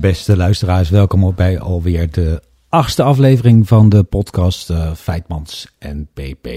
Beste luisteraars, welkom op bij alweer de achtste aflevering van de podcast eh, Feitmans en PP.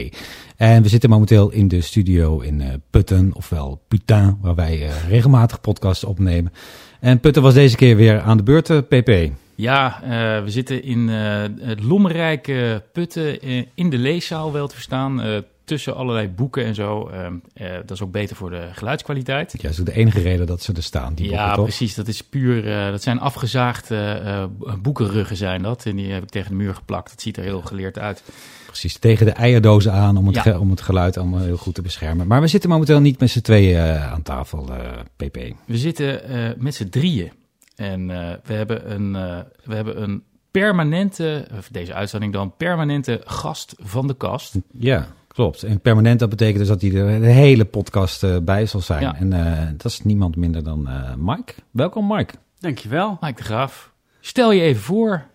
En we zitten momenteel in de studio in eh, Putten, ofwel Putain, waar wij eh, regelmatig podcasts opnemen. En Putten was deze keer weer aan de beurt, PP. Ja, we zitten in het lommerrijke Putten in de leeszaal wel te verstaan. Tussen allerlei boeken en zo. Ehm, eh, dat is ook beter voor de geluidskwaliteit. Ja, dat is ook de enige reden dat ze er staan, die ja, boeken, toch? precies. Dat is puur. eh, dat zijn afgezaagde eh, boekenruggen, zijn dat. En die heb ik tegen de muur geplakt. Dat ziet er heel geleerd uit. Precies, tegen de eierdozen aan om het, Ja. om het geluid allemaal heel goed te beschermen. Maar we zitten momenteel niet met z'n tweeën aan tafel, PP. We zitten met z'n drieën. En we, hebben een, we hebben een permanente, of deze uitzending dan, permanente gast van de kast. Ja, klopt. En permanent, dat betekent dus dat hij er de hele podcast eh, bij zal zijn. Ja. En eh, dat is niemand minder dan eh, Mike. Welkom, Mike. Dankjewel. Mike de Graaf, stel je even voor.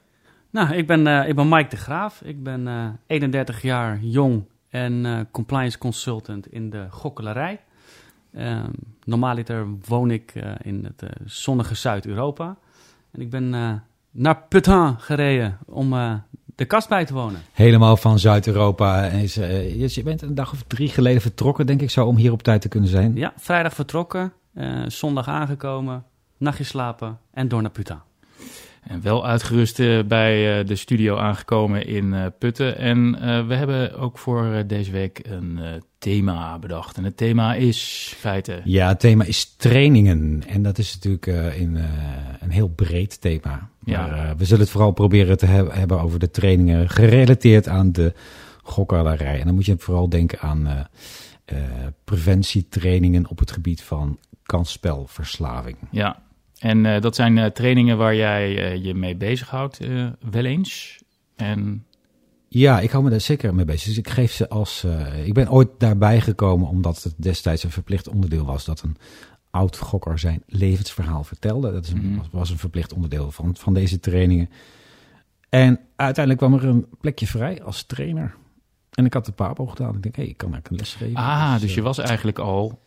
Nou, ik ben, eh, ik ben Mike de Graaf. Ik ben eh 31 jaar jong en eh, compliance consultant in de gokkelarij. Ehm normaaliter woon ik eh, in het zonnige Zuid-Europa. En ik ben eh, naar Putin gereden om eh, de kast bij te wonen. Helemaal van Zuid-Europa. Is, eh, je- bent een dag of drie geleden vertrokken, denk ik zo, om hier op tijd te kunnen zijn. Ja, vrijdag vertrokken, eh, zondag aangekomen, nachtje slapen en door naar Putin. En wel uitgerust eh, bij eh, de studio aangekomen in eh, Putten. En we hebben ook voor deze week een thema bedacht. En het thema is feiten. Ja, het thema is trainingen. En dat is natuurlijk in, een heel breed thema. Ja. Maar we zullen het vooral proberen te heb- hebben over de trainingen gerelateerd aan de gokkerlarij. En dan moet je vooral denken aan preventietrainingen op het gebied van kansspelverslaving. Ja, en eh, dat zijn eh, trainingen waar jij eh, je mee bezighoudt, wel eens. En Ja, ik hou me daar zeker mee bezig. Dus ik geef ze als. ik ben ooit daarbij gekomen omdat het destijds een verplicht onderdeel was dat een oud gokker zijn levensverhaal vertelde. Dat is een, Mhm. was, een verplicht onderdeel van, van deze trainingen. En uiteindelijk kwam er een plekje vrij als trainer. En ik had de papo gedaan. Ik denk, hé, hey, ik kan eigenlijk een les geven. ah, dus eh, je was eigenlijk al...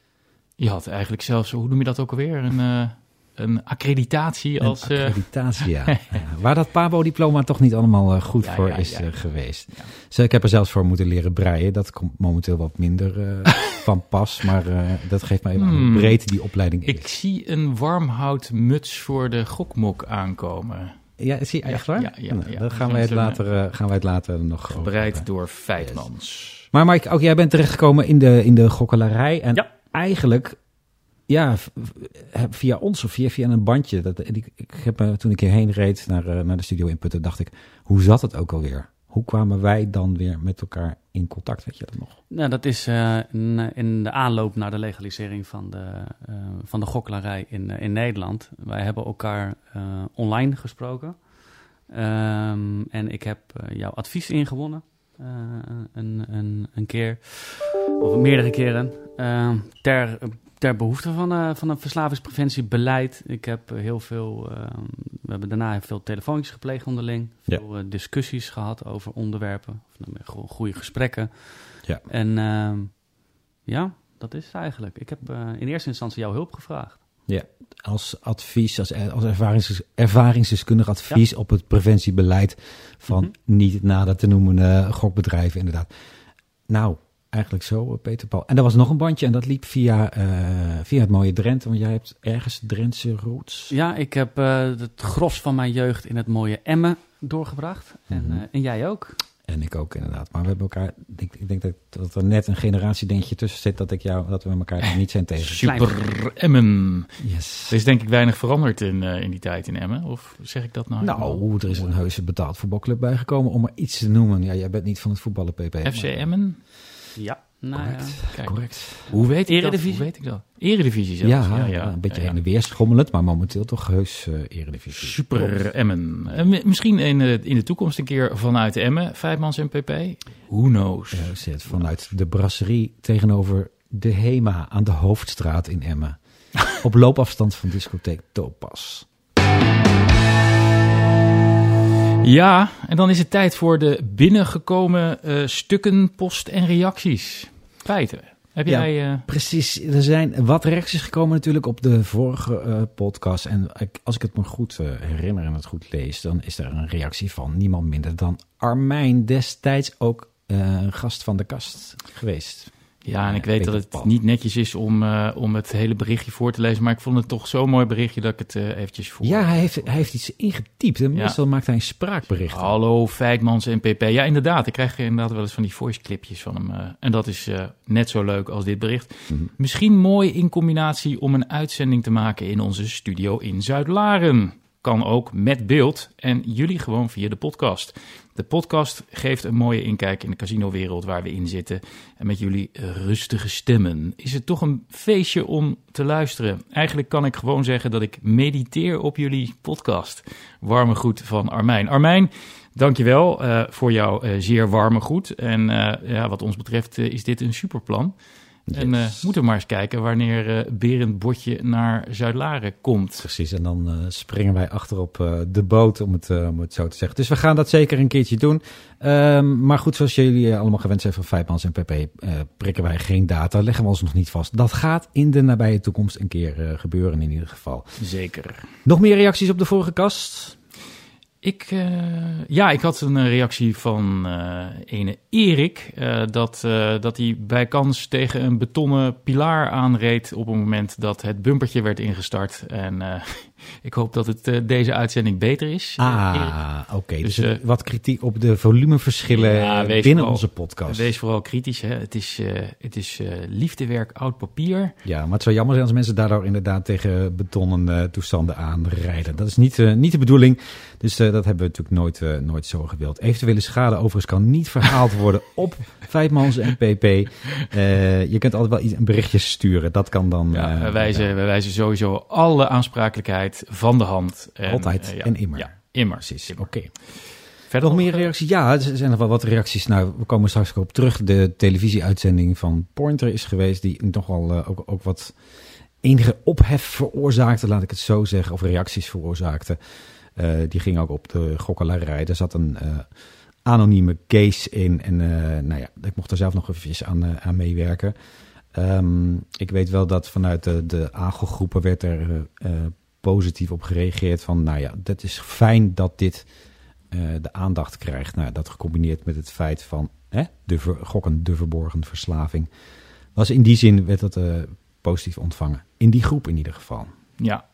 Je had eigenlijk zelfs, hoe noem je dat ook alweer? Een, een accreditatie een als... eh, accreditatie, ja. Waar dat Pabo-diploma toch niet allemaal eh, goed Ja, voor ja, is ja. eh, geweest. Dus ik heb er zelfs voor moeten leren breien. Dat komt momenteel wat minder van pas. Maar dat geeft mij even aan hoe Hmm. breed die opleiding is. ik zie een warmhoutmuts voor de gokmok aankomen. ja, zie je echt waar? Ja, ja, Nou. Dan gaan wij het later, gaan wij het later nog Gebreid door Feitmans. Maar Mike, ook jij bent terechtgekomen in de, in de gokkelarij. En eigenlijk, ja, via ons of via, via een bandje. Dat, ik, ik heb, eh, toen ik hierheen reed naar, eh, naar de studio in Putten, dacht ik, hoe zat het ook alweer? Hoe kwamen wij dan weer met elkaar in contact? Weet je dat nog? Nou, dat is eh, in, de aanloop naar de legalisering van de, eh, van de gokkelarij in, in Nederland. Wij hebben elkaar online gesproken. Ehm, en ik heb jouw advies ingewonnen. een, een, een keer, of meerdere keren. ter, ter behoefte van, eh, van een verslavingspreventiebeleid. Ik heb eh, heel veel. ehm, we hebben daarna veel telefoontjes gepleegd onderling. Ja. Veel eh, discussies gehad over onderwerpen. Of, nou, goede gesprekken. Ja. En ehm, ja, dat is het eigenlijk. Ik heb eh, in eerste instantie jouw hulp gevraagd. Als advies, als, als ervarings, ervaringsdeskundig advies op het preventiebeleid van Mhm. niet nader te noemen eh, gokbedrijven, inderdaad. Nou, eigenlijk zo, eh, Peter Paul. En er was nog een bandje en dat liep via, eh, via het mooie Drenthe, want jij hebt ergens Drentse roots. Ja, ik heb eh, het gros van mijn jeugd in het mooie Emmen doorgebracht. En, Mhm. eh, en jij ook? En ik ook inderdaad. Maar we hebben elkaar, ik, ik denk dat, dat er net een generatiedingetje tussen zit dat ik jou, dat we elkaar niet zijn tegen. Super Emmen. Yes. Er is denk ik weinig veranderd in, eh, in die tijd in Emmen. Of zeg ik dat nou? Nou, er is een heuse betaald voetbalclub bijgekomen om maar iets te noemen. Ja, jij bent niet van het voetballen, PP. FC maar- Emmen? Ja, nou ja. Correct. Kijk. Correct. Hoe weet ik Eredivisie? dat? Hoe weet ik dat? Eredivisie zelfs. Ja, ja, ja. een beetje Ja, ja. heen en weer schommelend, maar momenteel toch heus eh Eredivisie. Super Emmen. Mi- misschien in, de- in de toekomst een keer vanuit Emmen, Vijfmans en PP. Who knows? Zit vanuit de brasserie tegenover de HEMA aan de Hoofdstraat in Emmen. Op loopafstand van discotheek Topas. Ja, en dan is het tijd voor de binnengekomen eh, stukken, post en reacties. Feiten. Heb Ja. jij... eh, Precies, er zijn wat reacties gekomen natuurlijk op de vorige eh, podcast. En als ik het me goed herinner en het goed lees, dan is er een reactie van niemand minder dan Armijn, destijds ook gast van de kast geweest. Ja, en ik weet dat het niet netjes is om, eh, om het hele berichtje voor te lezen, maar ik vond het toch zo'n mooi berichtje dat ik het eh, eventjes voor. Ja, hij heeft, hij heeft iets ingetypt. En Ja. meestal maakt hij een spraakbericht. Hallo Feitmans en PP. Ja, inderdaad. Ik krijg inderdaad wel eens van die voice clipjes van hem. eh, en dat is net zo leuk als dit bericht. Mhm. Misschien mooi in combinatie om een uitzending te maken in onze studio in Zuid-Laren. Kan ook met beeld en jullie gewoon via de podcast. De podcast geeft een mooie inkijk in de casinowereld waar we in zitten. En met jullie rustige stemmen is het toch een feestje om te luisteren. Eigenlijk kan ik gewoon zeggen dat ik mediteer op jullie podcast. Warme groet van Armijn. Armijn, dankjewel eh voor jouw eh, zeer warme groet. En eh, ja, wat ons betreft is dit een superplan. En Yes. moeten we maar eens kijken wanneer eh Berend Botje naar Zuid-Laren komt. Precies, en dan eh, springen wij achterop eh, de boot, om het, om het zo te zeggen. Dus we gaan dat zeker een keertje doen. Ehm, maar goed, zoals jullie allemaal gewend zijn van Vijfmans en PP, prikken wij geen data, leggen we ons nog niet vast. Dat gaat in de nabije toekomst een keer gebeuren in ieder geval. Zeker. Nog meer reacties op de vorige kast? Ik, eh, ja, ik had een eh, reactie van eh ene Erik. dat, dat hij bij kans tegen een betonnen pilaar aanreed op het moment dat het bumpertje werd ingestart. En ik hoop dat het eh, deze uitzending beter is. eh. Ah, oké. Dus, Dus, eh, wat kritiek op de volumeverschillen Ja, binnen vooral- onze podcast. Wees vooral kritisch. Hè? Het is, het is liefdewerk oud papier. Ja, maar het zou jammer zijn als mensen daardoor inderdaad tegen betonnen toestanden aanrijden. Dat is niet, niet de bedoeling. Dus dat hebben we natuurlijk nooit, nooit zo gewild. Eventuele schade overigens kan niet verhaald worden op Vijfmans en PP. Je kunt altijd wel iets, een berichtje sturen. Dat kan dan... Ja, wij, wijzen, wij wijzen sowieso alle aansprakelijkheid van de hand. En, Altijd eh, ja. en immer. Ja, immer. Precies, oké. Verder Nog meer reacties? Ja, er zijn nog wel wat reacties. Nou, we komen straks op terug. De televisieuitzending van Pointer is geweest, die nogal eh, ook, ook wat enige ophef veroorzaakte, laat ik het zo zeggen, of reacties veroorzaakte. Eh, die ging ook op de gokkelarij. Er zat een anonieme case in en nou ja, ik mocht er zelf nog eventjes aan, aan meewerken. Ehm, ik weet wel dat vanuit de, de AGO-groepen werd er positief op gereageerd van, nou ja, dat is fijn dat dit eh, de aandacht krijgt. Nou, dat gecombineerd met het feit van hè, de ver- gokken, de verborgen verslaving. Was in die zin werd dat eh, positief ontvangen. In die groep in ieder geval. Ja.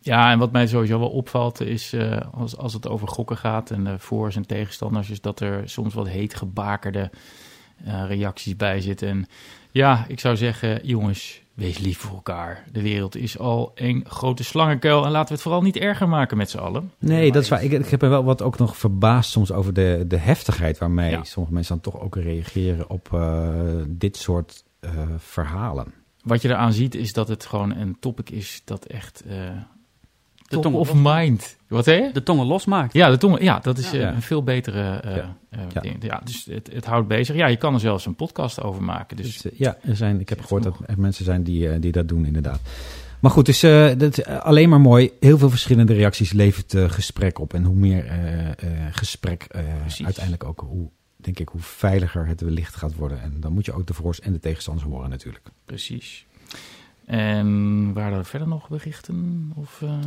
ja, en wat mij sowieso wel opvalt is eh, als, als het over gokken gaat en voor's en tegenstanders, is dat er soms wat heet gebakerde reacties bij zitten. En ja, ik zou zeggen, jongens, wees lief voor elkaar. De wereld is al een grote slangenkuil en laten we het vooral niet erger maken met z'n allen. Nee, dat is waar. Ik, ik heb er wel wat ook nog verbaasd soms over de, de heftigheid waarmee Ja. sommige mensen dan toch ook reageren op eh, dit soort eh, verhalen. Wat je eraan ziet is dat het gewoon een topic is dat echt top tong of mind. Wat zei je? De tongen losmaakt. Ja, de tong, ja, dat is Ja. eh, Ja. een veel betere eh, Ja. eh, Ja. ding. Ja, dus het, het houdt bezig. Ja, je kan er zelfs een podcast over maken. Dus Dus, ja, er zijn, ik heb gehoord dat er mensen zijn die, die dat doen, inderdaad. Maar goed, dus eh, dat, is alleen maar mooi. Heel veel verschillende reacties levert gesprek op. En hoe meer eh, eh, gesprek, uiteindelijk ook, hoe, denk ik, hoe veiliger het wellicht gaat worden. En dan moet je ook de voor's en de tegenstanders horen natuurlijk. precies. En waren er verder nog berichten? Of, eh,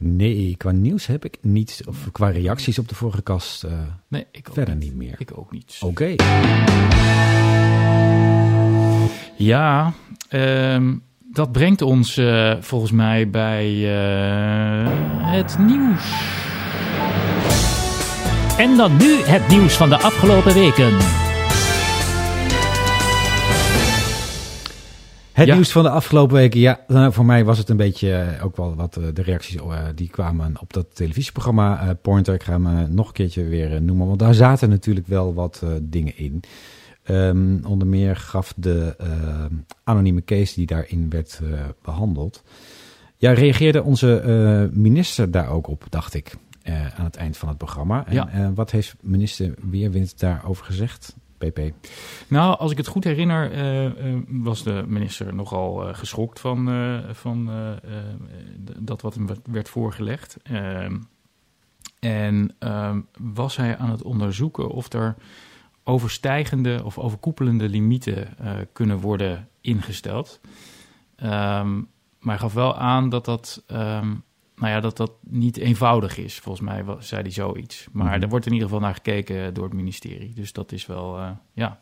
Nee, qua nieuws heb ik niet, of qua reacties op de vorige kast, eh, nee, ik ook verder niet. niet meer. Ik ook niet. Oké. Ja, ehm, dat brengt ons eh, volgens mij bij eh, het nieuws. En dan nu het nieuws van de afgelopen weken. Het Ja. nieuws van de afgelopen weken. Ja, nou, voor mij was het een beetje eh, ook wel wat eh, de reacties eh, die kwamen op dat televisieprogramma Pointer. Ik ga hem nog een keertje weer noemen, want daar zaten natuurlijk wel wat dingen in. Ehm, onder meer gaf de anonieme case die daarin werd eh, behandeld. Ja, reageerde onze minister daar ook op, dacht ik, aan het eind van het programma. En Ja. wat heeft minister Weerwind daarover gezegd? PP. Nou, als ik het goed herinner, eh, eh, was de minister nogal eh, geschokt van, van dat wat hem werd- voorgelegd. Ehm, en ehm, was hij aan het onderzoeken of er overstijgende of overkoepelende limieten kunnen worden ingesteld. Ehm, maar hij gaf wel aan dat dat, nou ja, dat dat niet eenvoudig is. Volgens mij zei hij zoiets. Maar Mhm. er wordt in ieder geval naar gekeken door het ministerie. Dus dat is wel, eh, ja.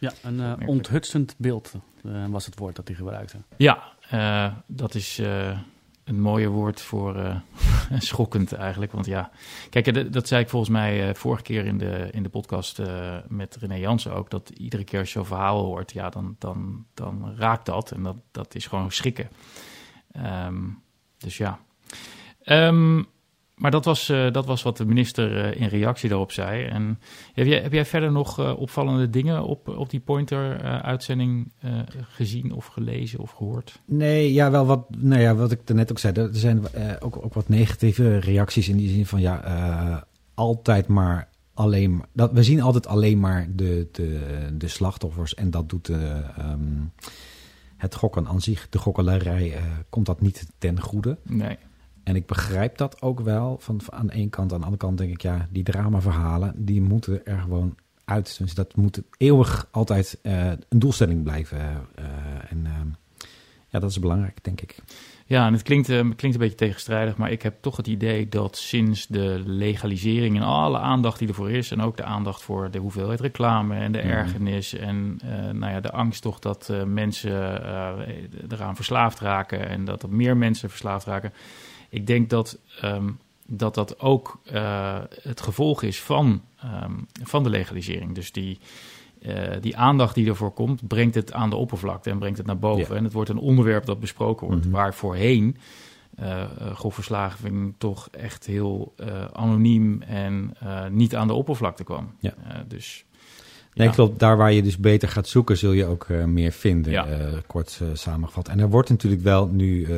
Ja, een eh, Opmerkelijk. onthutsend beeld eh, was het woord dat hij gebruikte. Ja, eh, dat is eh, een mooie woord voor eh, schokkend eigenlijk. Want ja, kijk, dat, dat zei ik volgens mij eh, vorige keer in de, in de podcast eh, met René Jansen ook. Dat iedere keer als je zo'n verhaal hoort, ja, dan, dan, dan raakt dat. En dat, dat is gewoon schrikken. Ehm, dus ja. Ehm, maar dat was, eh, dat was wat de minister eh, in reactie daarop zei. En heb jij, heb jij verder nog eh, opvallende dingen op, op die Pointer-uitzending gezien of gelezen of gehoord? Nee, ja, wel wat, nou ja, wat ik daarnet ook zei. Er zijn ook, ook wat negatieve reacties in die zin van ja, altijd maar alleen maar. Dat, we zien altijd alleen maar de, de, de slachtoffers en dat doet de, ehm, het gokken aan zich, de gokkelarij, komt dat niet ten goede. Nee. En ik begrijp dat ook wel van, van aan de ene kant. Aan de andere kant denk ik, ja, die dramaverhalen, die moeten er gewoon uit. Dus dat moet eeuwig altijd eh, een doelstelling blijven. eh, en ehm, ja, dat is belangrijk, denk ik. Ja, en het klinkt, eh, klinkt een beetje tegenstrijdig, maar ik heb toch het idee dat sinds de legalisering en alle aandacht die ervoor is, en ook de aandacht voor de hoeveelheid reclame en de Mhm. ergernis en nou ja, de angst toch dat mensen eraan verslaafd raken en dat er meer mensen verslaafd raken. Ik denk dat ehm, dat, dat ook eh, het gevolg is van, ehm, van de legalisering. Dus die, eh, die aandacht die ervoor komt, brengt het aan de oppervlakte en brengt het naar boven. Ja. En het wordt een onderwerp dat besproken wordt. Mhm. Waar voorheen grofverslaving toch echt heel anoniem en niet aan de oppervlakte kwam. Ja. Dus Nee, ja. klopt. Daar waar je dus beter gaat zoeken, zul je ook meer vinden, Ja. kort samengevat. En er wordt natuurlijk wel nu,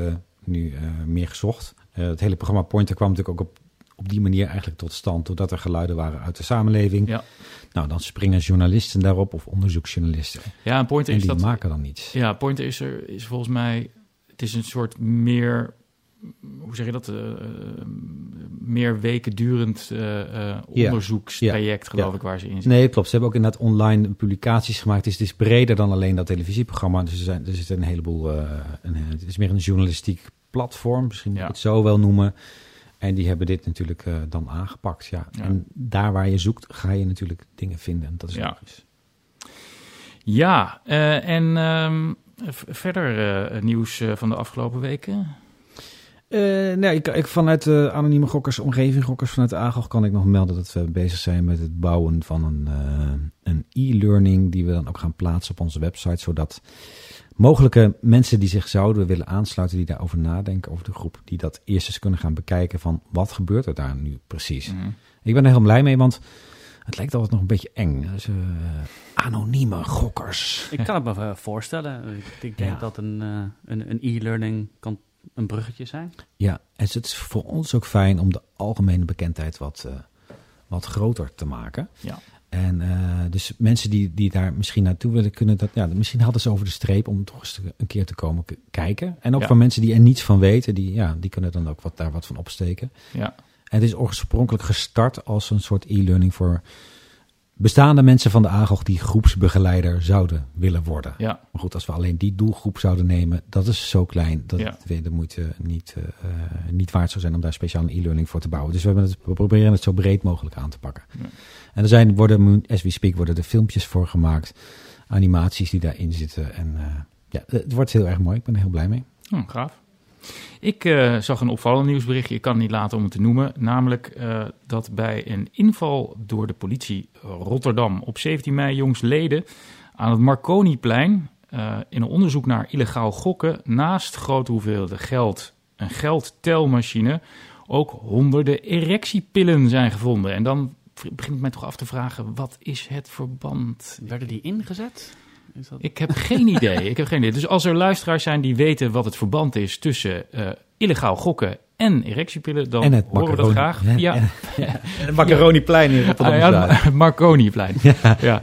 nu meer gezocht. Eh, het hele programma Pointer kwam natuurlijk ook op, op die manier eigenlijk tot stand, doordat er geluiden waren uit de samenleving. Ja. Nou, dan springen journalisten daarop of onderzoeksjournalisten. ja, een pointer En is die dat. maken dan iets. Ja, Pointer is er is volgens mij. Het is een soort meer. Hoe zeg je dat? eh, eh, meer weken durend onderzoekstraject, Ja. geloof Ja. ik, waar ze in zitten. Nee, klopt. Ze hebben ook inderdaad online publicaties gemaakt. Dus het is breder dan alleen dat televisieprogramma. Dus er, zijn, er zit een heleboel... een, het is meer een journalistiek platform, misschien moet ik het zo wel noemen. En die hebben dit natuurlijk eh, dan aangepakt, ja. Ja. En daar waar je zoekt, ga je natuurlijk dingen vinden. En dat is Ja. logisch. Ja, eh, en ehm, verder eh, nieuws van de afgelopen weken. Nee, ik, ik, vanuit de anonieme gokkers, omgeving gokkers vanuit de AGOG kan ik nog melden dat we bezig zijn met het bouwen van een, een e-learning die we dan ook gaan plaatsen op onze website, zodat mogelijke mensen die zich zouden willen aansluiten, die daarover nadenken, over de groep, die dat eerst eens kunnen gaan bekijken van wat gebeurt er daar nu precies. Mhm. Ik ben er heel blij mee, want het lijkt altijd nog een beetje eng. Dus, anonieme gokkers. Ik kan het me eh, voorstellen. Ik, ik denk Ja. dat een, eh, een, een e-learning kan een bruggetje zijn. Ja, en het is voor ons ook fijn om de algemene bekendheid wat, wat groter te maken. Ja. En eh, dus mensen die, die daar misschien naartoe willen kunnen, dat, ja, misschien hadden ze over de streep om toch eens een keer te komen kijken. En ook Ja. voor mensen die er niets van weten, die, ja, die kunnen dan ook wat, daar wat van opsteken. Ja. En het is oorspronkelijk gestart als een soort e-learning voor bestaande mensen van de AGOG die groepsbegeleider zouden willen worden. Ja. Maar goed, als we alleen die doelgroep zouden nemen, dat is zo klein dat Ja. het de moeite niet, eh, niet waard zou zijn om daar speciaal een e-learning voor te bouwen. Dus we, hebben het, we proberen het zo breed mogelijk aan te pakken. Ja. En er zijn, worden, as we speak, worden er filmpjes voor gemaakt, animaties die daarin zitten. En eh, ja, het wordt heel erg mooi. Ik ben er heel blij mee. Hm, gaaf. Ik eh, zag een opvallend nieuwsberichtje, ik kan het niet laten om het te noemen. Namelijk eh, dat bij een inval door de politie Rotterdam op 17 mei jongsleden aan het Marconiplein eh, in een onderzoek naar illegaal gokken naast grote hoeveelheden geld, een geldtelmachine, ook honderden erectiepillen zijn gevonden. En dan begin ik mij toch af te vragen, wat is het verband? Werden die ingezet? Is dat... Ik heb geen idee. Ik heb geen idee. Dus als er luisteraars zijn die weten wat het verband is tussen eh, illegaal gokken en erectiepillen, dan En het horen we dat graag. Ja, Ja, En het Macaroniplein in Rotterdam. Ah, ja, het Marconiplein. Ja.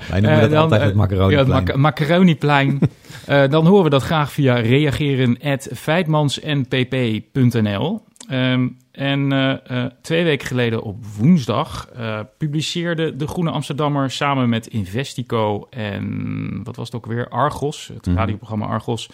Wij noemen Eh, dat altijd het eh, Macaroniplein. Ja, het mac- Macaroniplein. Eh, dan horen we dat graag via reageren at feitmansnpp.nl. Ehm, en eh, eh, twee weken geleden op woensdag eh, publiceerde de Groene Amsterdammer samen met Investico en wat was het ook weer? Argos, het Mhm. radioprogramma Argos.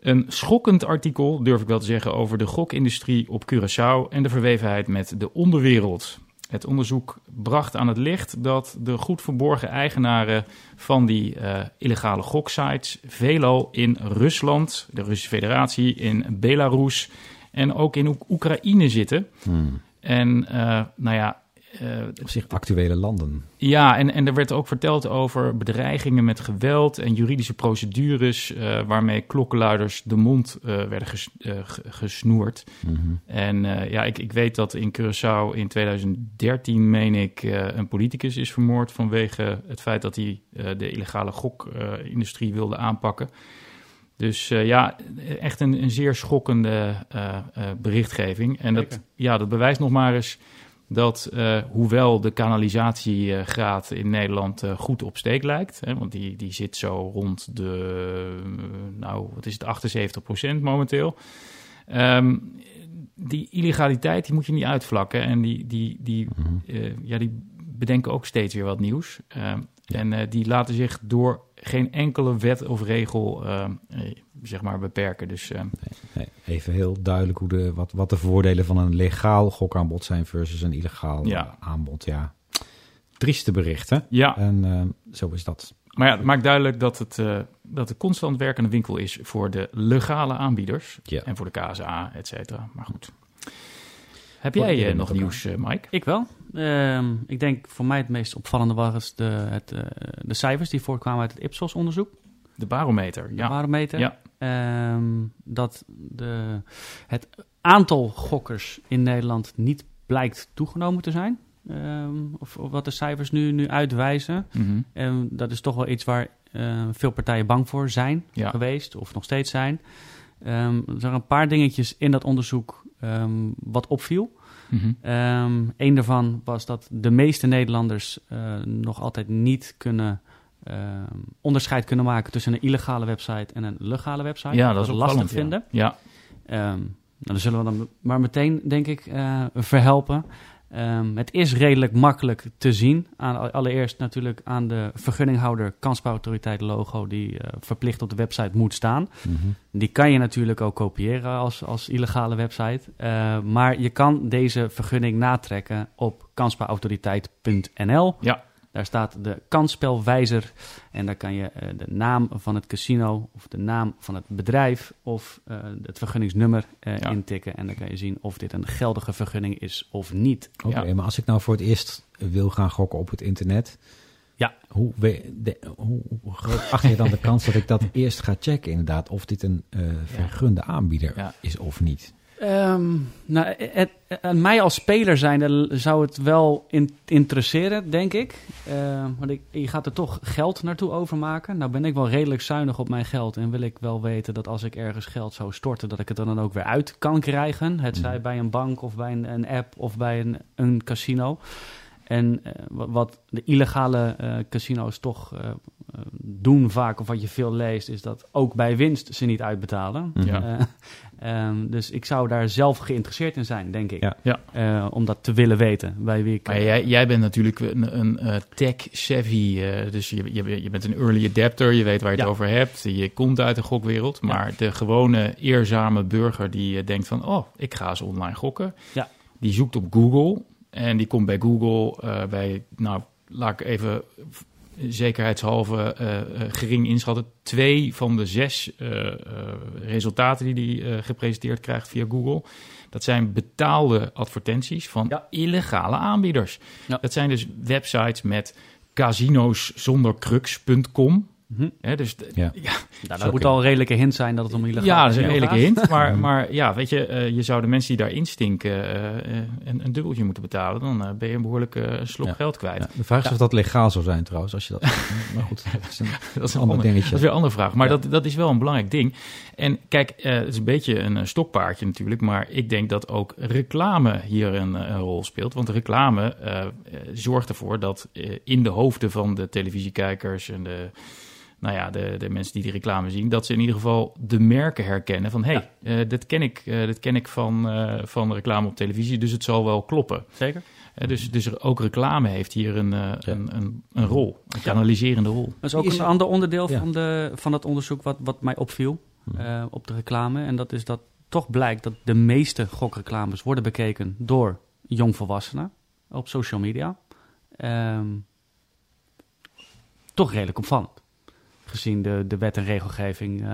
Een schokkend artikel, durf ik wel te zeggen, over de gokindustrie op Curaçao en de verwevenheid met de onderwereld. Het onderzoek bracht aan het licht dat de goed verborgen eigenaren van die illegale goksites veelal in Rusland, de Russische Federatie, in Belarus en ook in Oek- Oekraïne zitten. Hmm. En eh, nou ja, eh, Op zich actuele landen. ja, en, en er werd ook verteld over bedreigingen met geweld en juridische procedures eh, waarmee klokkenluiders de mond werden ges- ge- gesnoerd. Mhm. En ja, ik, ik weet dat in Curaçao in 2013, meen ik, een politicus is vermoord vanwege het feit dat hij de illegale gokindustrie wilde aanpakken. Dus eh, ja, echt een, een zeer schokkende eh, eh, berichtgeving. En dat, Zeker. ja, dat bewijst nog maar eens dat eh, hoewel de kanalisatiegraad in Nederland eh, goed op steek lijkt, hè, want die, die zit zo rond de, nou, wat is het, 78% momenteel. Ehm, die illegaliteit die moet je niet uitvlakken en die, die, die, Mhm. eh, ja, die bedenken ook steeds weer wat nieuws. Ehm, Ja. En eh, die laten zich door geen enkele wet of regel ehm, eh, zeg maar beperken. Dus ehm, Nee, even heel duidelijk hoe de, wat, wat de voordelen van een legaal gokaanbod zijn versus een illegaal Ja. aanbod. Ja. Trieste berichten. ja, En eh, zo is dat. maar ja, het maakt duidelijk dat het, eh, dat het constant werkende winkel is voor de legale aanbieders. Ja. En voor de KSA, et cetera. Maar goed. Heb jij eh, nog nieuws, eh, Mike? Ik wel. Ehm, ik denk voor mij het meest opvallende was de, het, eh, de cijfers die voortkwamen uit het Ipsos-onderzoek. De barometer, De ja. barometer. Ja. Ehm, dat de, het aantal gokkers in Nederland niet blijkt toegenomen te zijn. Ehm, of, of wat de cijfers nu, nu uitwijzen. Mhm. En dat is toch wel iets waar veel partijen bang voor zijn Ja. geweest, of nog steeds zijn. Er zijn een paar dingetjes in dat onderzoek wat opviel. Mhm. Eén Ehm, daarvan was dat de meeste Nederlanders eh, nog altijd niet kunnen ehm, onderscheid kunnen maken tussen een illegale website en een legale website. Ja, dat is lastig vinden. Ja. Ehm, nou, dan zullen we dan maar meteen, denk ik, eh, verhelpen. Ehm, het is redelijk makkelijk te zien. Aan, allereerst natuurlijk aan de vergunninghouder kansspelautoriteit logo die eh, verplicht op de website moet staan. Mhm. Die kan je natuurlijk ook kopiëren als, als illegale website. Eh, maar je kan deze vergunning natrekken op kansspelautoriteit.nl. Ja. Daar staat de kansspelwijzer. En daar kan je eh, de naam van het casino of de naam van het bedrijf of eh, het vergunningsnummer eh, Ja. intikken. En dan kan je zien of dit een geldige vergunning is of niet. Oké, Ja. maar als ik nou voor het eerst wil gaan gokken op het internet. Ja. Hoe, we- de- hoe, groot acht je dan de kans dat ik dat eerst ga checken, inderdaad, of dit een eh, vergunde aanbieder Ja. is of niet? Ehm, nou, het, het- mij als speler zijn zou het wel in- interesseren, denk ik. Eh, want ik, je gaat er toch geld naartoe overmaken. Nou ben ik wel redelijk zuinig op mijn geld. En wil ik wel weten dat als ik ergens geld zou storten... dat ik het dan ook weer uit kan krijgen. Het zij Mhm. bij een bank of bij een, een app of bij een, een casino. En eh, wa- wat de illegale eh, casino's toch eh, doen vaak... of wat je veel leest, is dat ook bij winst ze niet uitbetalen. Ja. Eh, ehm, dus ik zou daar zelf geïnteresseerd in zijn, denk ik. Ja. Ja. Eh, om dat te willen weten. Bij wie ik, Maar jij, jij bent natuurlijk een, een eh, tech-savvy, eh, dus je, je, je bent een early adapter, je weet waar je het Ja. over hebt, je komt uit de gokwereld, maar de gewone eerzame burger die denkt van, oh, ik ga eens online gokken, Ja. die zoekt op Google en die komt bij Google eh, bij, nou, laat ik even zekerheidshalve eh, eh, gering inschatten, twee van de zes resultaten die hij gepresenteerd krijgt via Google. Dat zijn betaalde advertenties van Ja. illegale aanbieders. Ja. Dat zijn dus websites met casinoszondercrux.com. Hè, dus d- Ja. ja, Nou, dat moet al een redelijke hint zijn dat het om illegaal ja, dat is een redelijke hint. Maar, maar ja, weet je, eh, je zou de mensen die daarin stinken eh, eh, een, een dubbeltje moeten betalen. Dan ben je een behoorlijke slok Ja. geld kwijt. Ja, de vraag is of dat legaal zou zijn trouwens, als je dat... maar goed, dat is een Dat is een ander ander, dingetje. dat is weer een andere vraag. Maar Ja. dat, dat is wel een belangrijk ding. En kijk, het is een beetje een, stokpaardje natuurlijk. Maar ik denk dat ook reclame hier een, een rol speelt. Want reclame zorgt ervoor dat in de hoofden van de televisiekijkers en de, nou ja, de, de mensen die die reclame zien, dat ze in ieder geval de merken herkennen. Van hé, hey, eh, dit ken ik, eh, dit ken ik van, eh, van reclame op televisie, dus het zal wel kloppen. Zeker. Dus, dus er- ook reclame heeft hier een, eh, Ja. een, een, een rol, een kanaliserende rol. Dat is ook Is een er- ander onderdeel Ja. van, de, van dat onderzoek wat, wat mij opviel eh, op de reclame. En dat is dat toch blijkt dat de meeste gokreclames worden bekeken door jongvolwassenen op social media. Ehm, toch redelijk opvallend. Gezien de, de wet en regelgeving eh,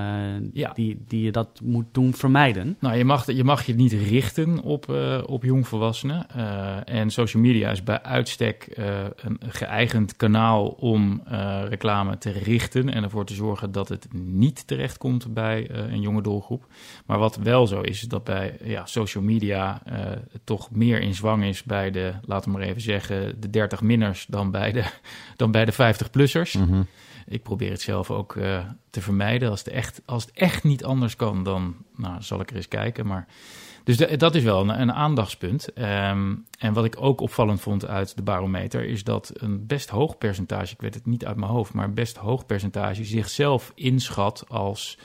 Ja. die, die je dat moet doen vermijden. Nou, je mag je, mag je niet richten op, eh, op jongvolwassenen. Eh, en social media is bij uitstek eh, een geëigend kanaal om eh, reclame te richten en ervoor te zorgen dat het niet terechtkomt bij eh, een jonge doelgroep. Maar wat wel zo is, is dat bij ja, social media eh, toch meer in zwang is bij de, laten we maar even zeggen, de 30 minners dan bij de, dan bij de 50-plussers. Mhm. Ik probeer het zelf ook eh, te vermijden. Als het, echt, als het echt niet anders kan, dan nou, zal ik er eens kijken. Maar, dus dat is wel een, een aandachtspunt. Ehm, en wat ik ook opvallend vond uit de barometer... is dat een best hoog percentage, ik weet het niet uit mijn hoofd... maar een best hoog percentage zichzelf inschat als...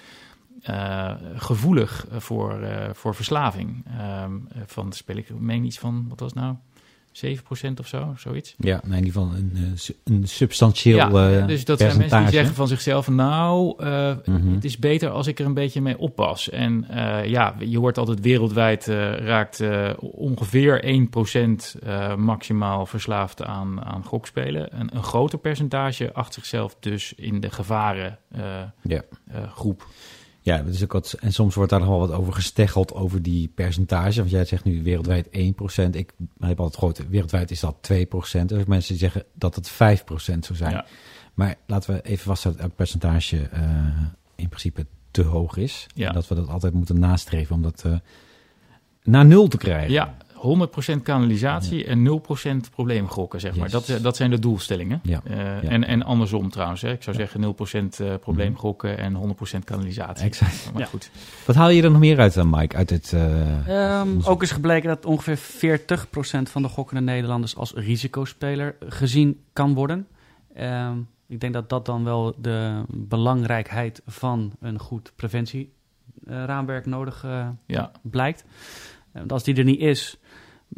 eh, gevoelig voor, eh, voor verslaving. Ehm, van, speel ik, meen iets van, wat was nou? 7% of zo, zoiets. Ja, nee, in ieder geval een, eh, een substantieel Ja, eh, dus dat zijn mensen die zeggen van zichzelf... nou, eh, Mhm. het is beter als ik er een beetje mee oppas. En ja, je hoort altijd wereldwijd raakt ongeveer 1% eh, maximaal verslaafd aan, aan gokspelen. Een, een groter percentage acht zichzelf dus in de gevaren eh, Ja. groep. Ja, dat is ook wat, en soms wordt daar nog wel wat over gesteggeld over die percentage. Want jij zegt nu wereldwijd 1%. Ik heb altijd gehoord, wereldwijd is dat 2%. Dus mensen die zeggen dat het 5% zou zijn. Ja. Maar laten we even vaststellen dat elk percentage eh, in principe te hoog is. Ja. En dat we dat altijd moeten nastreven om dat eh, naar nul te krijgen. Ja, 100% kanalisatie en 0% probleemgokken, zeg maar. Yes. Dat, dat zijn de doelstellingen. Ja. Eh, Ja. En, en andersom trouwens. Hè. Ik zou zeggen 0% eh, probleemgokken en 100% kanalisatie. Exact. Maar Ja. goed. Wat haal je er nog meer uit dan, Mike? Uit het, eh, Ehm, ook is gebleken dat ongeveer 40% van de gokkende Nederlanders als risicospeler gezien kan worden. Ehm, ik denk dat dat dan wel de belangrijkheid van een goed preventieraamwerk nodig eh, Ja, blijkt. Want als die er niet is,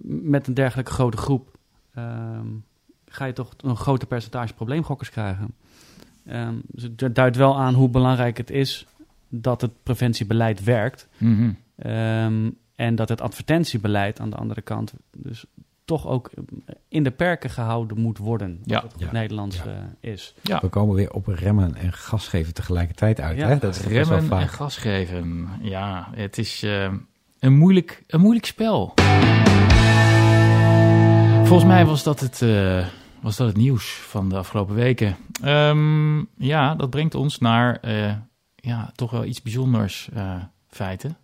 met een dergelijke grote groep, ehm, ga je toch een groter percentage probleemgokkers krijgen. Ehm, dus het duidt wel aan hoe belangrijk het is dat het preventiebeleid werkt. Mhm. Ehm, en dat het advertentiebeleid aan de andere kant dus toch ook in de perken gehouden moet worden. Wat Ja. het Ja. Nederlands Ja. eh, is. ja. We komen weer op remmen en gas geven tegelijkertijd uit. Ja, hè? Dat is remmen en gas geven. Ja, het is eh, een, moeilijk, een moeilijk spel. Volgens mij was dat het, eh, was dat het nieuws van de afgelopen weken. Ehm, ja, dat brengt ons naar eh, ja, toch wel iets bijzonders eh, feiten.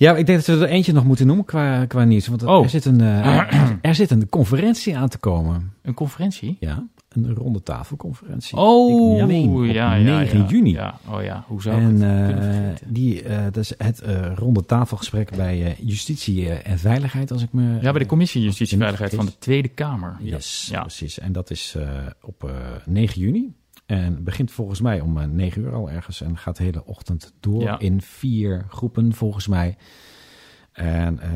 Ja, ik denk dat we er eentje nog moeten noemen qua, qua nieuws. Want Oh. er, zit een, eh, er zit een conferentie aan te komen. Een conferentie? Ja, een ronde tafelconferentie. Oh, Ik meen op ja, ja, 9 ja. juni. Ja, oh ja, hoe zou En het eh, die, eh, dat is het eh, ronde tafelgesprek bij Justitie en Veiligheid, als ik me... Ja, bij de Commissie Justitie en Veiligheid van de Tweede Kamer. Yes, Ja. precies. En dat is op eh 9 juni. En begint volgens mij om eh, 9 uur al ergens. En gaat de hele ochtend door Ja. in vier groepen volgens mij. En eh,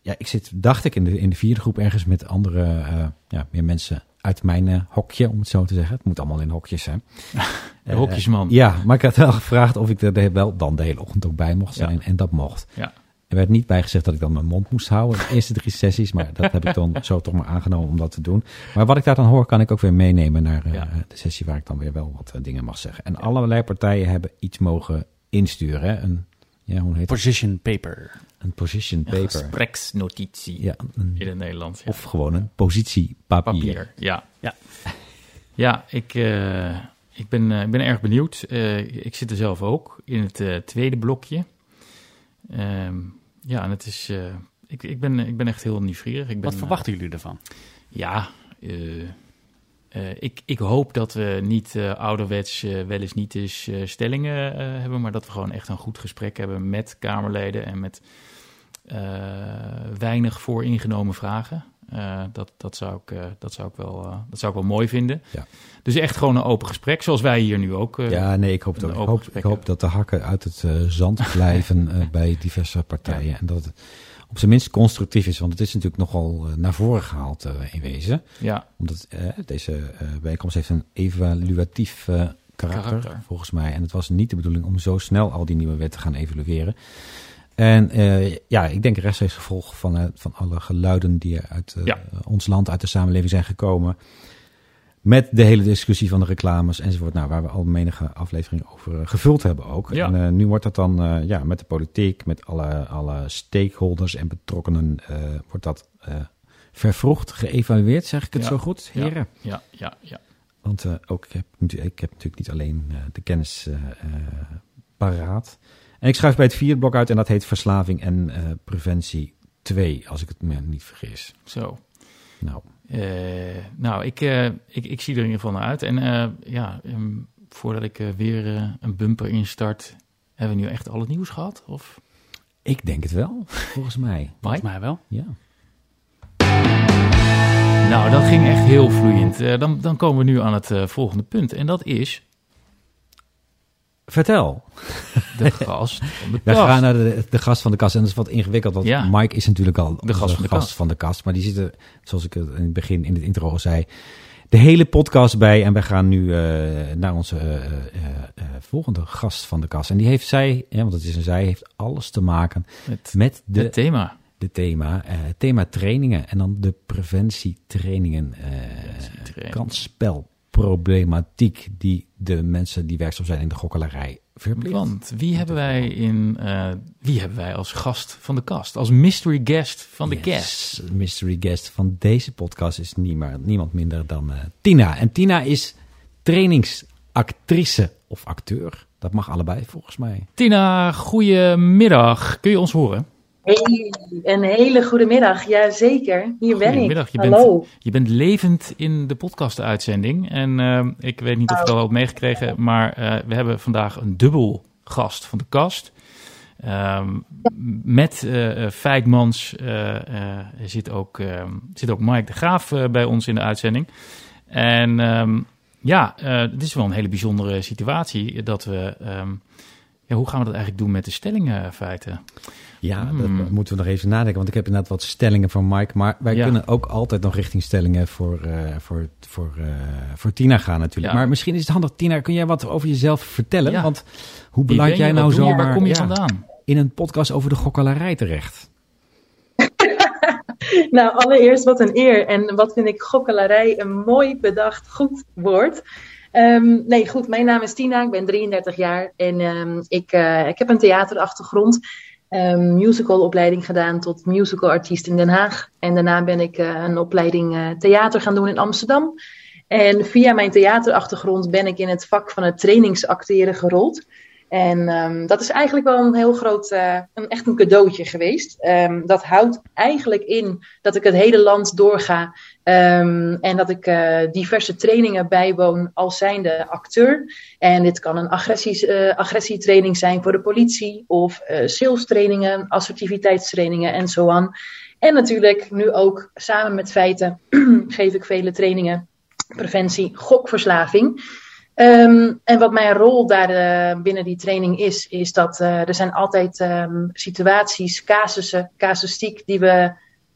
ja, ik zit, dacht ik, in de, in de vierde groep ergens met andere, eh, ja, meer mensen uit mijn hokje, om het zo te zeggen. Het moet allemaal in hokjes zijn. De hokjesman. ja, maar ik had wel gevraagd of ik er wel dan de hele ochtend ook bij mocht Ja. zijn. En dat mocht. Ja. Er werd niet bijgezegd dat ik dan mijn mond moest houden. De eerste drie sessies. Maar dat heb ik dan zo toch maar aangenomen om dat te doen. Maar wat ik daar dan hoor, kan ik ook weer meenemen naar eh, Ja. de sessie waar ik dan weer wel wat eh, dingen mag zeggen. En allerlei partijen hebben iets mogen insturen. Hè? Een, ja, hoe heet het? Position paper. Een position Een paper. gespreksnotitie Ja, een- in het Nederlands. ja. of gewoon een positiepapier. papier. Ja. Ja. Ja, ik, eh, ik ben, ik ben erg benieuwd. ik zit er zelf ook in het tweede blokje. Ehm, ja, en het is. ik, ik, ben, ik ben echt heel nieuwsgierig. Ik ben, Wat verwachten jullie ervan? Ja, ik, ik hoop dat we niet ouderwets wel eens niet eens stellingen hebben, maar dat we gewoon echt een goed gesprek hebben met Kamerleden en met weinig vooringenomen vragen. Uh, dat, dat, zou ik, uh, dat, zou ik wel, uh, dat zou ik wel mooi vinden. Ja. Dus echt gewoon een open gesprek, zoals wij hier nu ook. ja, nee, ik hoop, ook. Ik, hoop, ik hoop dat de hakken uit het zand blijven bij diverse partijen. Ja. En dat het op zijn minst constructief is, want het is natuurlijk nogal naar voren gehaald in wezen. Ja. Omdat deze bijeenkomst heeft een evaluatief karakter, karakter, volgens mij. En het was niet de bedoeling om zo snel al die nieuwe wetten te gaan evalueren. En uh, ja, ik denk rechtstreeks gevolg van, uh, van alle geluiden die uit uh, ja. ons land, uit de samenleving zijn gekomen. Met de hele discussie van de reclames enzovoort. Nou, waar we al menige afleveringen over gevuld hebben ook. Ja. En nu wordt dat dan ja, met de politiek, met alle, alle stakeholders en betrokkenen, wordt dat vervroegd geëvalueerd. Zeg ik het ja. zo goed, heren? Ja, ja, ja. Want ook, ik heb, ik heb natuurlijk niet alleen de kennis paraat. En ik schrijf bij het vierde blok uit en dat heet Verslaving en uh, Preventie 2, als ik het me niet vergis. Zo. Nou, uh, nou ik, uh, ik, ik zie er in ieder geval naar uit. En ja, um, voordat ik weer een bumper instart, hebben we nu echt al het nieuws gehad? Of? Ik denk het wel, volgens mij. Volgens mij wel. Ja. Nou, dat ging echt heel vloeiend. dan, dan komen we nu aan het volgende punt. En dat is Vertel. De gast van de kast. We gaan naar de, de gast van de kast. En dat is wat ingewikkeld, want ja. Mike is natuurlijk al de gast, van de, gast van de kast. Maar die zitten, zoals ik het in het begin in het intro al zei, de hele podcast bij. En wij gaan nu uh, naar onze uh, uh, volgende gast van de kast. En die heeft zij, ja, want het is een zij, heeft alles te maken met, met de, het thema. De thema, thema trainingen. En dan de preventietrainingen. Preventietraining. kansspel problematiek die de mensen die werkzaam zijn in de gokkelarij verplicht. Want wie hebben wij in uh, wie hebben wij als gast van de kast, als mystery guest van de yes, Mystery guest van deze podcast is niemand, niemand minder dan uh, Tina. En Tina is trainingsactrice of acteur. Dat mag allebei volgens mij. Tina, goedemiddag. Kun je ons horen? Hey, een hele goede middag. Jazeker, hier ben ik. Je Hallo. Bent, je bent levend in de podcast-uitzending. En uh, ik weet niet of je dat al hebt meegekregen, maar uh, we hebben vandaag een dubbel gast van de kast. Um, met uh, Feitmans zit, ook, zit ook Mike de Graaf bij ons in de uitzending. En um, ja, het is wel een hele bijzondere situatie dat we... Um, ja, hoe gaan we dat eigenlijk doen met de stellingen feiten? Ja, dat hmm. moeten we nog even nadenken. Want ik heb inderdaad wat stellingen van Mike. Maar wij kunnen ook altijd nog richting stellingen voor, uh, voor, voor, uh, voor Tina gaan natuurlijk. Maar misschien is het handig, Tina, kun jij wat over jezelf vertellen? Ja. Want hoe beland jij nou zo Waar kom je vandaan? in een podcast over de gokkelarij terecht? nou, allereerst wat een eer. En wat vind ik gokkelarij een mooi bedacht goed woord. Um, nee, goed, mijn naam is Tina, ik ben 33 jaar en um, ik, uh, ik heb een theaterachtergrond um, musicalopleiding gedaan tot musicalartiest in Den Haag. En daarna ben ik uh, een opleiding uh, theater gaan doen in Amsterdam. En via mijn theaterachtergrond ben ik in het vak van het trainingsacteren gerold. En um, dat is eigenlijk wel een heel groot, uh, een, echt een cadeautje geweest. Um, dat houdt eigenlijk in dat ik het hele land doorga um, en dat ik uh, diverse trainingen bijwoon als zijnde acteur. En dit kan een uh, agressietraining zijn voor de politie of sales trainingen, assertiviteitstrainingen en zo aan. En natuurlijk nu ook samen met feiten geef ik vele trainingen preventie gokverslaving. Um, en wat mijn rol daar uh, binnen die training is, is dat uh, er zijn altijd um, situaties, casussen, casuïstiek die we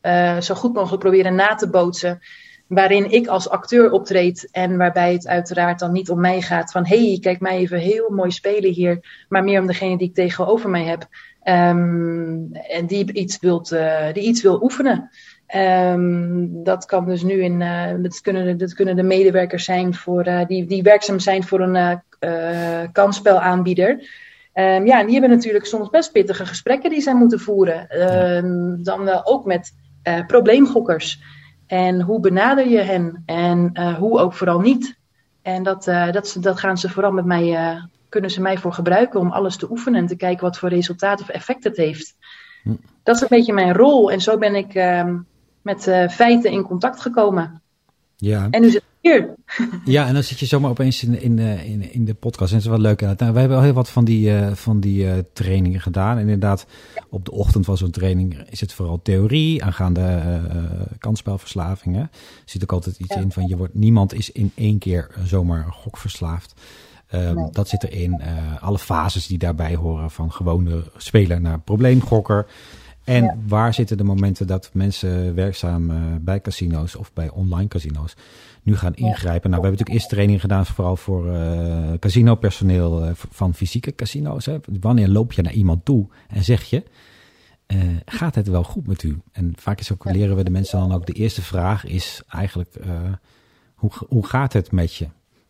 uh, zo goed mogelijk proberen na te bootsen. Waarin ik als acteur optreed en waarbij het uiteraard dan niet om mij gaat van hé, hey, kijk mij even heel mooi spelen hier, maar meer om degene die ik tegenover mij heb um, en die iets, wilt, die iets wil oefenen. Um, dat kan dus nu in, uh, dat, kunnen, dat kunnen de medewerkers zijn voor, uh, die, die werkzaam zijn voor een uh, kansspelaanbieder. Um, ja, en die hebben natuurlijk soms best pittige gesprekken die zij moeten voeren. Um, dan wel ook met probleemgokkers. En hoe benader je hen en hoe ook vooral niet. En dat, uh, dat, dat gaan ze vooral met mij, kunnen ze mij voor gebruiken om alles te oefenen en te kijken wat voor resultaat of effect het heeft. Hm. Dat is een beetje mijn rol en zo ben ik uh, met feiten in contact gekomen. Ja. En nu zit hier. Ja, en dan zit je zomaar opeens in, in, in, in de podcast. En dat is wel leuk. Nou, wij hebben al heel wat van die, uh, van die uh, trainingen gedaan. En inderdaad, op de ochtend van zo'n training is het vooral theorie aangaande uh, kansspelverslavingen. Er zit ook altijd iets ja. in van je wordt, niemand is in één keer zomaar gokverslaafd. Um, nee. Dat zit erin. alle fases die daarbij horen van gewone speler naar probleemgokker. En ja. waar zitten de momenten dat mensen werkzaam bij casino's of bij online casino's nu gaan ingrijpen? Nou, we hebben natuurlijk eerst training gedaan vooral voor uh, casinopersoneel uh, van fysieke casino's. Hè. Wanneer loop je naar iemand toe en zeg je, gaat het wel goed met u? En vaak is ook, leren we de mensen dan ook, de eerste vraag is eigenlijk, hoe, hoe gaat het met je?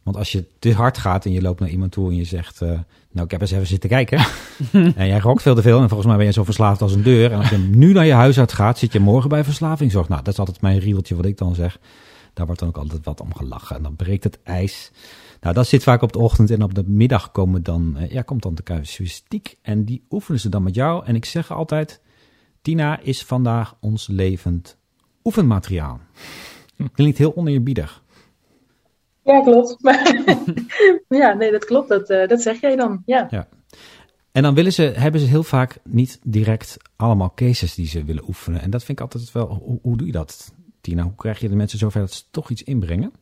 Want als je te hard gaat en je loopt naar iemand toe en je zegt... Uh, nou, ik heb eens even zitten kijken. en jij rokt veel te veel en volgens mij ben je zo verslaafd als een deur. En als je nu naar je huisarts gaat, zit je morgen bij verslavingszorg. Nou, dat is altijd mijn riedeltje wat ik dan zeg. Daar wordt dan ook altijd wat om gelachen. En dan breekt het ijs. Nou, dat zit vaak op de ochtend en op de middag komen dan, uh, ja, komt dan de casuïstiek. En die oefenen ze dan met jou. En ik zeg altijd, Tina is vandaag ons levend oefenmateriaal. Klinkt heel oneerbiedig. Ja, klopt. Ja, nee, dat klopt. Dat, uh, dat zeg jij dan. Ja. ja. En dan willen ze, hebben ze heel vaak niet direct allemaal cases die ze willen oefenen. En dat vind ik altijd wel. Hoe, hoe doe je dat, Tina? Hoe krijg je de mensen zover dat ze toch iets inbrengen?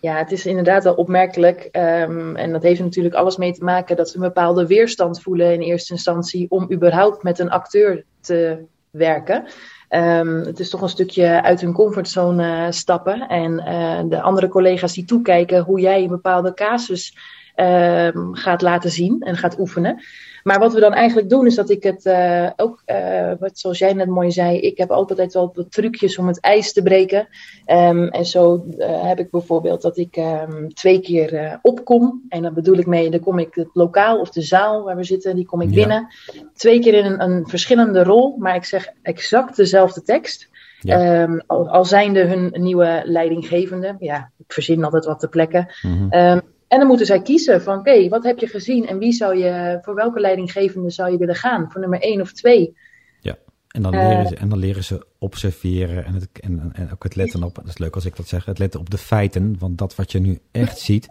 Ja, het is inderdaad wel opmerkelijk. Um, en dat heeft natuurlijk alles mee te maken dat ze een bepaalde weerstand voelen in eerste instantie om überhaupt met een acteur te werken. Um, het is toch een stukje uit hun comfortzone stappen. En uh, de andere collega's die toekijken hoe jij een bepaalde casus uh, gaat laten zien en gaat oefenen. Maar wat we dan eigenlijk doen is dat ik het uh, ook, uh, wat, zoals jij net mooi zei, ik heb altijd wel wat trucjes om het ijs te breken. Um, en zo uh, heb ik bijvoorbeeld dat ik um, twee keer opkom. En dan bedoel ik mee, dan kom ik het lokaal of de zaal waar we zitten, die kom ik binnen. Twee keer in een, een, verschillende rol, maar ik zeg exact dezelfde tekst. Ja. Um, al, al zijnde hun nieuwe leidinggevende. Ja, ik verzin altijd wat te plekken. Mm -hmm. En dan moeten zij kiezen van oké, okay, wat heb je gezien en wie zou je, voor welke leidinggevende zou je willen gaan? Voor nummer één of twee? Ja, en dan leren, uh, ze, en dan leren ze observeren en, het, en, en ook het letten op, dat is leuk als ik dat zeg, het letten op de feiten, want dat wat je nu echt ziet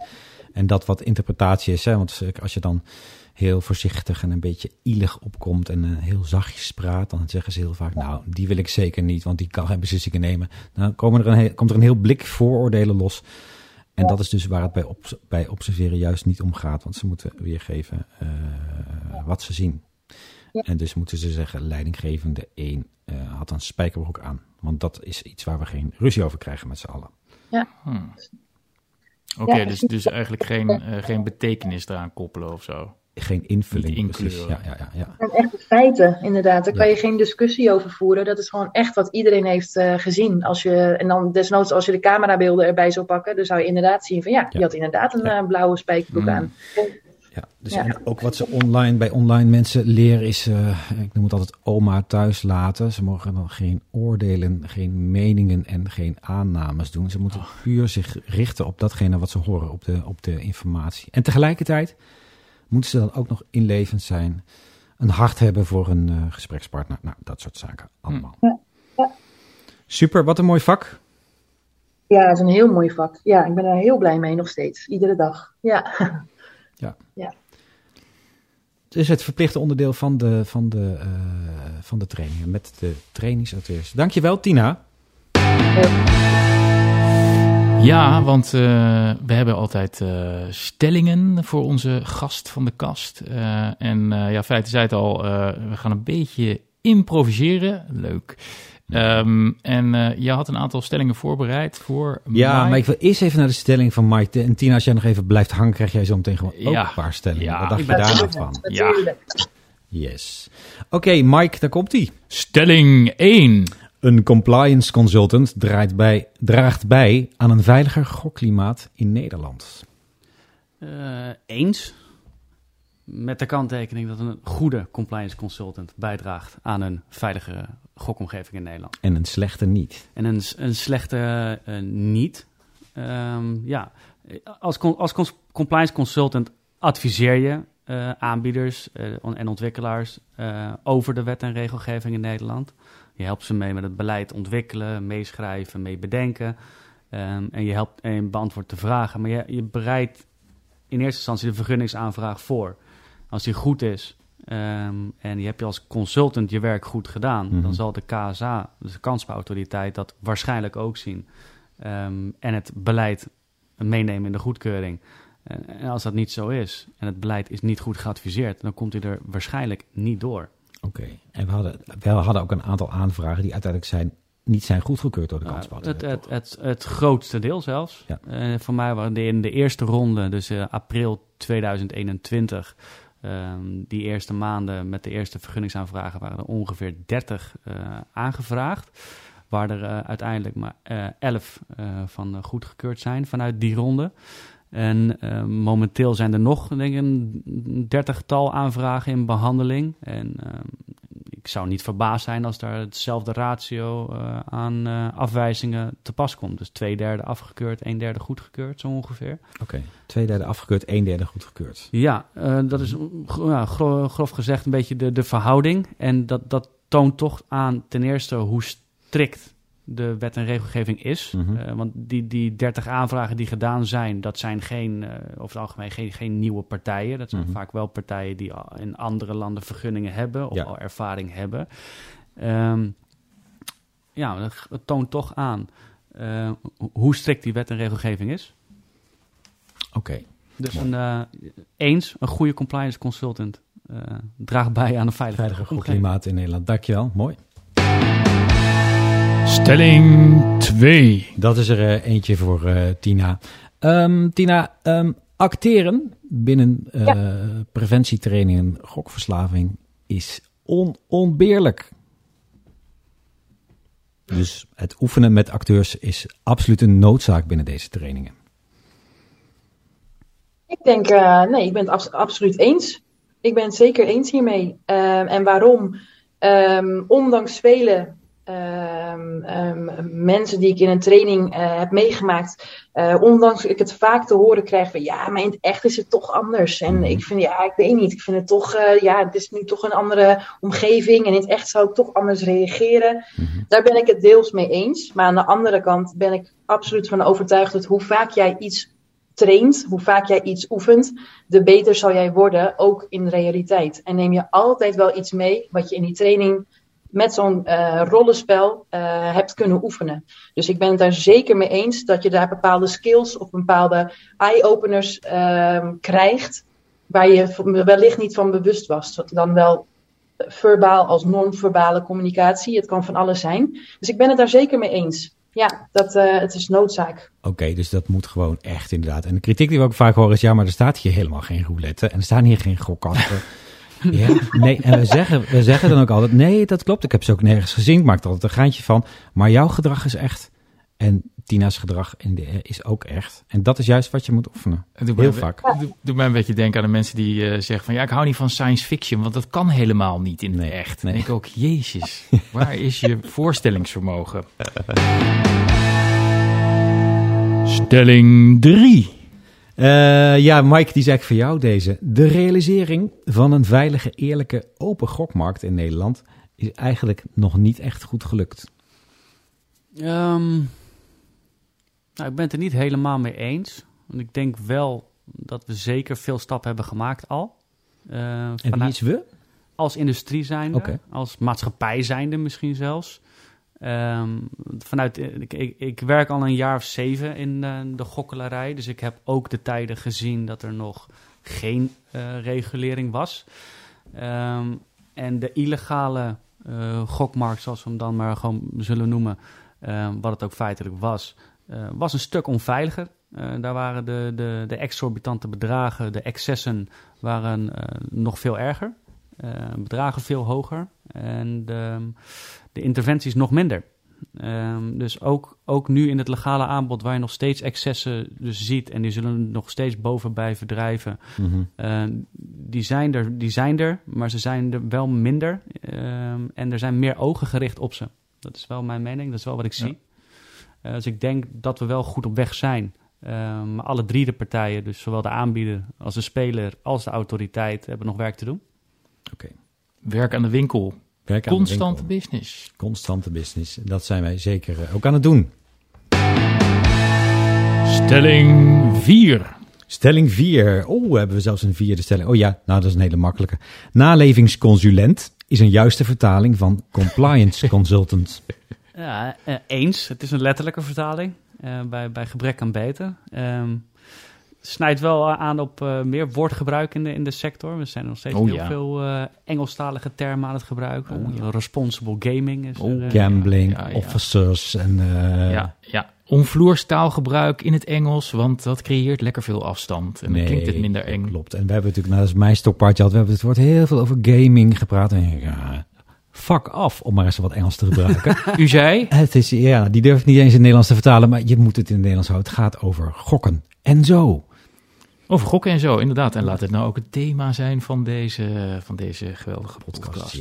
en dat wat interpretatie is. Hè, want als je dan heel voorzichtig en een beetje ielig opkomt en uh, heel zachtjes praat, dan zeggen ze heel vaak, nou, die wil ik zeker niet, want die kan geen beslissingen nemen. Dan komen er een komt er een heel blik vooroordelen los. En dat is dus waar het bij, op, bij observeren juist niet om gaat. Want ze moeten weergeven uh, wat ze zien. Ja. En dus moeten ze zeggen, leidinggevende 1 uh, had een spijkerbroek aan. Want dat is iets waar we geen ruzie over krijgen met z'n allen. Ja. Hmm. Oké, okay, ja, dus, dus eigenlijk geen, uh, geen betekenis eraan koppelen of zo. Geen invulling. Precies. Ja, ja, ja, ja. En echt feiten, inderdaad. Daar ja. kan je geen discussie over voeren. Dat is gewoon echt wat iedereen heeft uh, gezien. Als je, en dan desnoods als je de camerabeelden erbij zou pakken, dan zou je inderdaad zien van ja, die had inderdaad een uh, blauwe spijkerbroek mm. aan. Ja, dus ja. En ook wat ze online bij online mensen leren is, uh, ik noem het altijd oma thuis laten. Ze mogen dan geen oordelen, geen meningen en geen aannames doen. Ze moeten oh. puur zich richten op datgene wat ze horen, op de, op de informatie. En tegelijkertijd moeten ze dan ook nog inlevend zijn, een hart hebben voor een uh, gesprekspartner. Nou, dat soort zaken allemaal. Ja. Ja. Super, wat een mooi vak. Ja, het is een heel mooi vak. Ja, ik ben er heel blij mee nog steeds, iedere dag. Ja. Ja. ja. Het is het verplichte onderdeel van de, van de, uh, van de trainingen met de trainingsadres. Dankjewel, Tina. Ja, want uh, we hebben altijd uh, stellingen voor onze gast van de kast. Uh, en ja, feiten zei het al, we gaan een beetje improviseren. Leuk. Um, en je had een aantal stellingen voorbereid voor Ja, Mike. maar ik wil eerst even naar de stelling van Mike. En Tina, als jij nog even blijft hangen, krijg jij zo meteen gewoon ook ja. een paar stellingen. Ja, Wat dacht je daar nog van? Ja. Yes. Oké, okay, Mike, daar komt ie. Stelling 1. Een compliance consultant draait bij, draagt bij aan een veiliger gokklimaat in Nederland. Uh, eens. Met de kanttekening dat een goede compliance consultant bijdraagt aan een veilige gokomgeving in Nederland. En een slechte niet. En een, een slechte uh, niet. Um, ja, als, als compliance consultant adviseer je uh, aanbieders en ontwikkelaars over de wet en regelgeving in Nederland. Je helpt ze mee met het beleid ontwikkelen, meeschrijven, mee bedenken. Ehm, en je helpt en beantwoordt de vragen. Maar je, je bereidt in eerste instantie de vergunningsaanvraag voor. Als die goed is ehm, en je hebt je als consultant je werk goed gedaan, dan mhm. zal de KSA, dus de kansspelautoriteit, dat waarschijnlijk ook zien. Ehm, en het beleid meenemen in de goedkeuring. En als dat niet zo is en het beleid is niet goed geadviseerd, dan komt hij er waarschijnlijk niet door. Oké, en we hadden, we hadden ook een aantal aanvragen die uiteindelijk zijn, niet zijn goedgekeurd door de kansspel. het, het, het, het, grootste deel zelfs. Ja. Uh, voor mij waren in de eerste ronde, dus uh, april 2021, um, ehm, die eerste maanden met de eerste vergunningsaanvragen waren er ongeveer 30 uh, eh, aangevraagd. Waar er uiteindelijk maar 11 van goedgekeurd zijn vanuit die ronde. En uh, momenteel zijn er nog, denk ik, een dertigtal aanvragen in behandeling. En uh, ik zou niet verbaasd zijn als daar hetzelfde ratio uh, aan afwijzingen te pas komt. Dus twee derde afgekeurd, een derde goedgekeurd, zo ongeveer. Oké, twee derde afgekeurd, een derde goedgekeurd. Ja, dat is ja, grof gezegd een beetje de, de verhouding. En dat, dat toont toch aan ten eerste hoe strikt de wet en regelgeving is. Mhm. Eh, want die, die 30 aanvragen die gedaan zijn, dat zijn geen, uh, over het algemeen geen, geen nieuwe partijen. Dat zijn mhm. vaak wel partijen die in andere landen vergunningen hebben of al ervaring hebben. Um, ja, het toont toch aan uh, hoe strikt die wet en regelgeving is. Oké. Dus een, eens, een goede compliance consultant draagt bij aan een veilige, klimaat in Nederland. Dankjewel, mooi. Stelling 2. Dat is er uh, eentje voor uh, Tina. Um, Tina, um, acteren binnen uh, ja. preventietrainingen gokverslaving is onontbeerlijk. Dus het oefenen met acteurs is absoluut een noodzaak binnen deze trainingen. Ik denk, nee, ik ben het abs absoluut eens. Ik ben het zeker eens hiermee. Ehm, en waarom? ondanks vele Um, um, mensen die ik in een training uh, heb meegemaakt, uh, ondanks ik het vaak te horen krijg van ja, maar in het echt is het toch anders. En mhm. ik vind ja, ik weet niet, ik vind het toch, uh, ja, het is nu toch een andere omgeving en in het echt zou ik toch anders reageren. -hmm. Daar ben ik het deels mee eens. Maar aan de andere kant ben ik absoluut van overtuigd dat hoe vaak jij iets traint, hoe vaak jij iets oefent, de beter zal jij worden, ook in de realiteit. En neem je altijd wel iets mee wat je in die training met zo'n uh, rollenspel uh, hebt kunnen oefenen. Dus ik ben het daar zeker mee eens dat je daar bepaalde skills of bepaalde eye-openers uh, krijgt. Waar je wellicht niet van bewust was. Dan wel verbaal als non-verbale communicatie. Het kan van alles zijn. Dus ik ben het daar zeker mee eens. Ja, dat, uh, het is noodzaak. Oké, dus dat moet gewoon echt inderdaad. En de kritiek die we ook vaak horen is... ja, maar er staat hier helemaal geen roulette... en er staan hier geen gokkasten... Ja, nee, en we zeggen, we zeggen dan ook altijd, nee, dat klopt, ik heb ze ook nergens gezien, ik maak er altijd een geintje van, maar jouw gedrag is echt. En Tina's gedrag is ook echt. En dat is juist wat je moet oefenen. Heel vaak. Doe, doe mij een beetje denken aan de mensen die uh, zeggen van... ja, ik hou niet van science fiction, want dat kan helemaal niet in het echt. Nee. Denk ik ook, jezus, waar is je voorstellingsvermogen? Stelling 3. Uh, ja, Mike, die zei ik voor jou deze. De realisering van een veilige, eerlijke, open gokmarkt in Nederland is eigenlijk nog niet echt goed gelukt. Um, nou, ik ben het er niet helemaal mee eens. Want ik denk wel dat we zeker veel stappen hebben gemaakt al. Uh, en wie is we? Als industrie zijnde, okay. als maatschappij zijnde misschien zelfs. Um, vanuit, ik, ik, ik, werk al een jaar of zeven in uh, de gokkelarij. Dus ik heb ook de tijden gezien dat er nog geen uh, regulering was. Um, en de illegale gokmarkt, zoals we hem dan maar gewoon zullen noemen, wat het ook feitelijk was, was een stuk onveiliger. daar waren de, de, de exorbitante bedragen, de excessen, waren nog veel erger. bedragen veel hoger. En de, interventies nog minder. Um, dus ook, ook nu in het legale aanbod, waar je nog steeds excessen dus ziet, en die zullen nog steeds boven bij verdrijven, mm -hmm. uh, die, zijn er, die zijn er, maar ze zijn er wel minder. Um, en er zijn meer ogen gericht op ze. Dat is wel mijn mening, dat is wel wat ik zie. Uh, dus ik denk dat we wel goed op weg zijn. Ehm, maar alle drie de partijen, dus zowel de aanbieder als de speler als de autoriteit, hebben nog werk te doen. Werk aan de winkel. Aan Constante business. Constante business. Dat zijn wij zeker eh, ook aan het doen. Stelling 4. Stelling 4. Oh, hebben we zelfs een vierde stelling. Oh ja, nou dat is een hele makkelijke. Nalevingsconsulent is een juiste vertaling van compliance consultant. Ja, eh, eens. Het is een letterlijke vertaling. eh, bij, bij gebrek aan beter. Ehm snijdt wel aan op eh, meer woordgebruik in de, in de sector. We zijn nog steeds Oh, heel ja. veel eh, Engelstalige termen aan het gebruiken. Oh, ja. Responsible gaming is Oh, eh, Gambling, ja, ja. officers en... eh, ja, ja. Onvloers taalgebruik in het Engels, want dat creëert lekker veel afstand. En dan klinkt het minder eng. Klopt. En we hebben natuurlijk, nou, dat is mijn stokpaardje had, we hebben het woord heel veel over gaming gepraat. En ja, fuck af, om maar eens wat Engels te gebruiken. U zei, het is, ja, die durf ik niet eens in het Nederlands te vertalen, maar je moet het in het Nederlands houden. Het gaat over gokken. En zo. Over gokken en zo, inderdaad. En laat het nou ook het thema zijn van deze, van deze geweldige podcast.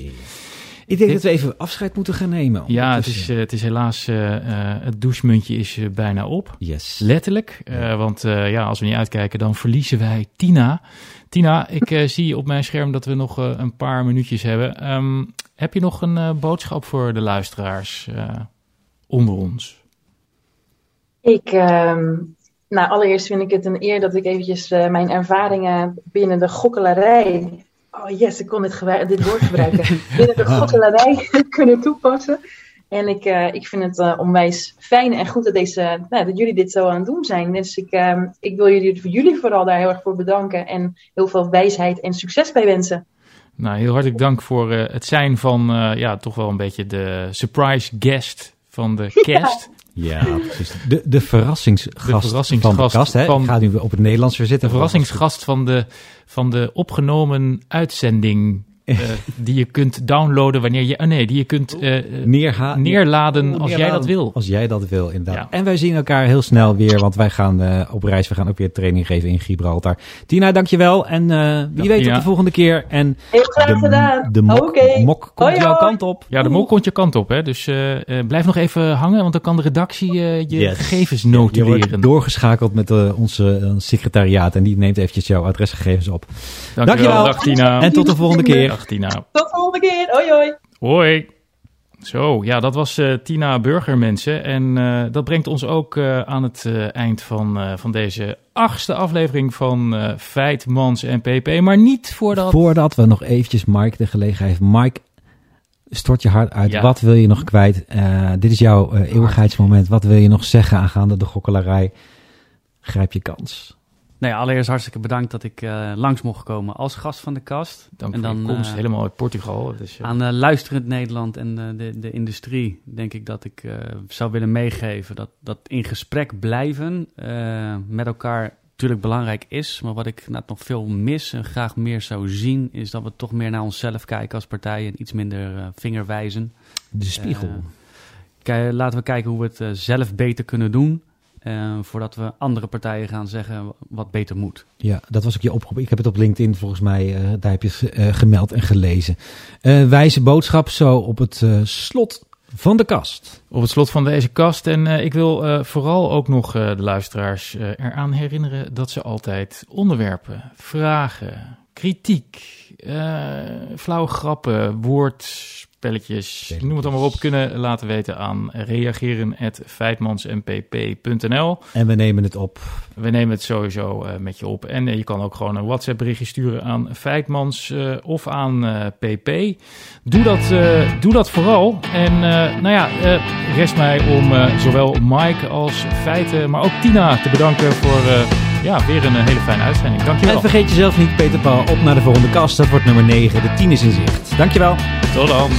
Ik denk dat we even afscheid moeten gaan nemen. Ja, het is, eh, het is helaas, eh, eh, het douchemuntje is bijna op. Yes. Letterlijk, eh, want eh, ja, als we niet uitkijken, dan verliezen wij Tina. Tina, ik zie op mijn scherm dat we nog eh, een paar minuutjes hebben. Ehm, heb je nog een eh, boodschap voor de luisteraars eh, onder ons? Ik, ehm, nou, allereerst vind ik het een eer dat ik eventjes eh, mijn ervaringen binnen de gokkelarij. Oh yes, ik kon dit, dit woord gebruiken. binnen de gokkelarij kunnen toepassen. En ik, eh, ik vind het eh, onwijs fijn en goed dat, deze, nou, dat jullie dit zo aan het doen zijn. Dus ik, ehm, ik wil jullie, voor jullie vooral daar heel erg voor bedanken. En heel veel wijsheid en succes bij wensen. Nou, heel hartelijk dank voor het zijn van, ja, toch wel een beetje de surprise guest van de cast. Ja, precies. De, de verrassingsgast, De verrassingsgast van de kast. Hè? van- Ik ga nu op het Nederlands weer De zitten. verrassingsgast van de, van de opgenomen uitzending. Eh, die je kunt downloaden wanneer je. Oh nee, die je kunt eh, eh, Neerha neerladen als jij dat wil. Als jij dat wil, inderdaad. Ja. En wij zien elkaar heel snel weer, want wij gaan eh, op reis. We gaan ook weer training geven in Gibraltar. Tina, dankjewel. En eh, wie Dag, weet Tina. tot de volgende keer. En Heel graag gedaan. de mok, Oké. mok komt Hoi, jouw hoi. kant op. Ja, de mol komt je kant op, hè? Dus eh, eh, blijf nog even hangen, want dan kan de redactie eh, je Yes. gegevens Je wordt notuleren. doorgeschakeld met eh, onze eh, secretariaat. En die neemt eventjes jouw adresgegevens op. Dankjewel. Dankjewel. Dag Tina. En tot de volgende keer. Dag Tina. Tot de volgende keer. Hoi hoi. Hoi. Zo, ja, dat was eh, Tina Burger, mensen. En eh, dat brengt ons ook eh, aan het eh, eind van, eh, van deze achtste aflevering van eh Feit, Mans en PP. Maar niet voordat... Voordat we nog eventjes Mike de gelegenheid geven. Mike, stort je hart uit. Ja. Wat wil je nog kwijt? Eh, dit is jouw eh, eeuwigheidsmoment. Wat wil je nog zeggen aangaande de gokkelarij? Grijp je kans. Nou ja, allereerst hartstikke bedankt dat ik eh, langs mocht komen als gast van de kast. Dank En voor je dan, komst, eh, helemaal uit Portugal. Dus, Aan luisterend Nederland en de, de industrie denk ik dat ik zou willen meegeven dat, dat in gesprek blijven met elkaar natuurlijk belangrijk is. Maar wat ik nou, nog veel mis en graag meer zou zien, is dat we toch meer naar onszelf kijken als partij en iets minder vingerwijzen. De spiegel. Laten we kijken hoe we het zelf beter kunnen doen. Eh, voordat we andere partijen gaan zeggen wat beter moet. Ja, dat was ook je oproep. Ik heb het op LinkedIn volgens mij, eh, daar heb je eh, gemeld en gelezen. Eh, wijze boodschap zo op het eh, slot van de kast. Op het slot van deze kast. En eh, ik wil eh, vooral ook nog eh, de luisteraars eh, eraan herinneren dat ze altijd onderwerpen, vragen, kritiek, eh, flauwe grappen, woordspelletjes, noem het allemaal op, kunnen laten weten aan reageren.feitmansnpp.nl. En we nemen het op. We nemen het sowieso eh, met je op. En eh, je kan ook gewoon een WhatsApp berichtje sturen aan Feitmans eh, of aan PP. Doe dat, doe dat vooral. En nou ja, rest mij om zowel Mike als Feiten, maar ook Tina te bedanken voor ja, weer een eh, hele fijne uitzending. En Dankjewel. vergeet jezelf niet, Peter Paul, op naar de volgende kast. Dat wordt nummer 9. De 10 is in zicht. Dankjewel. Tot dan.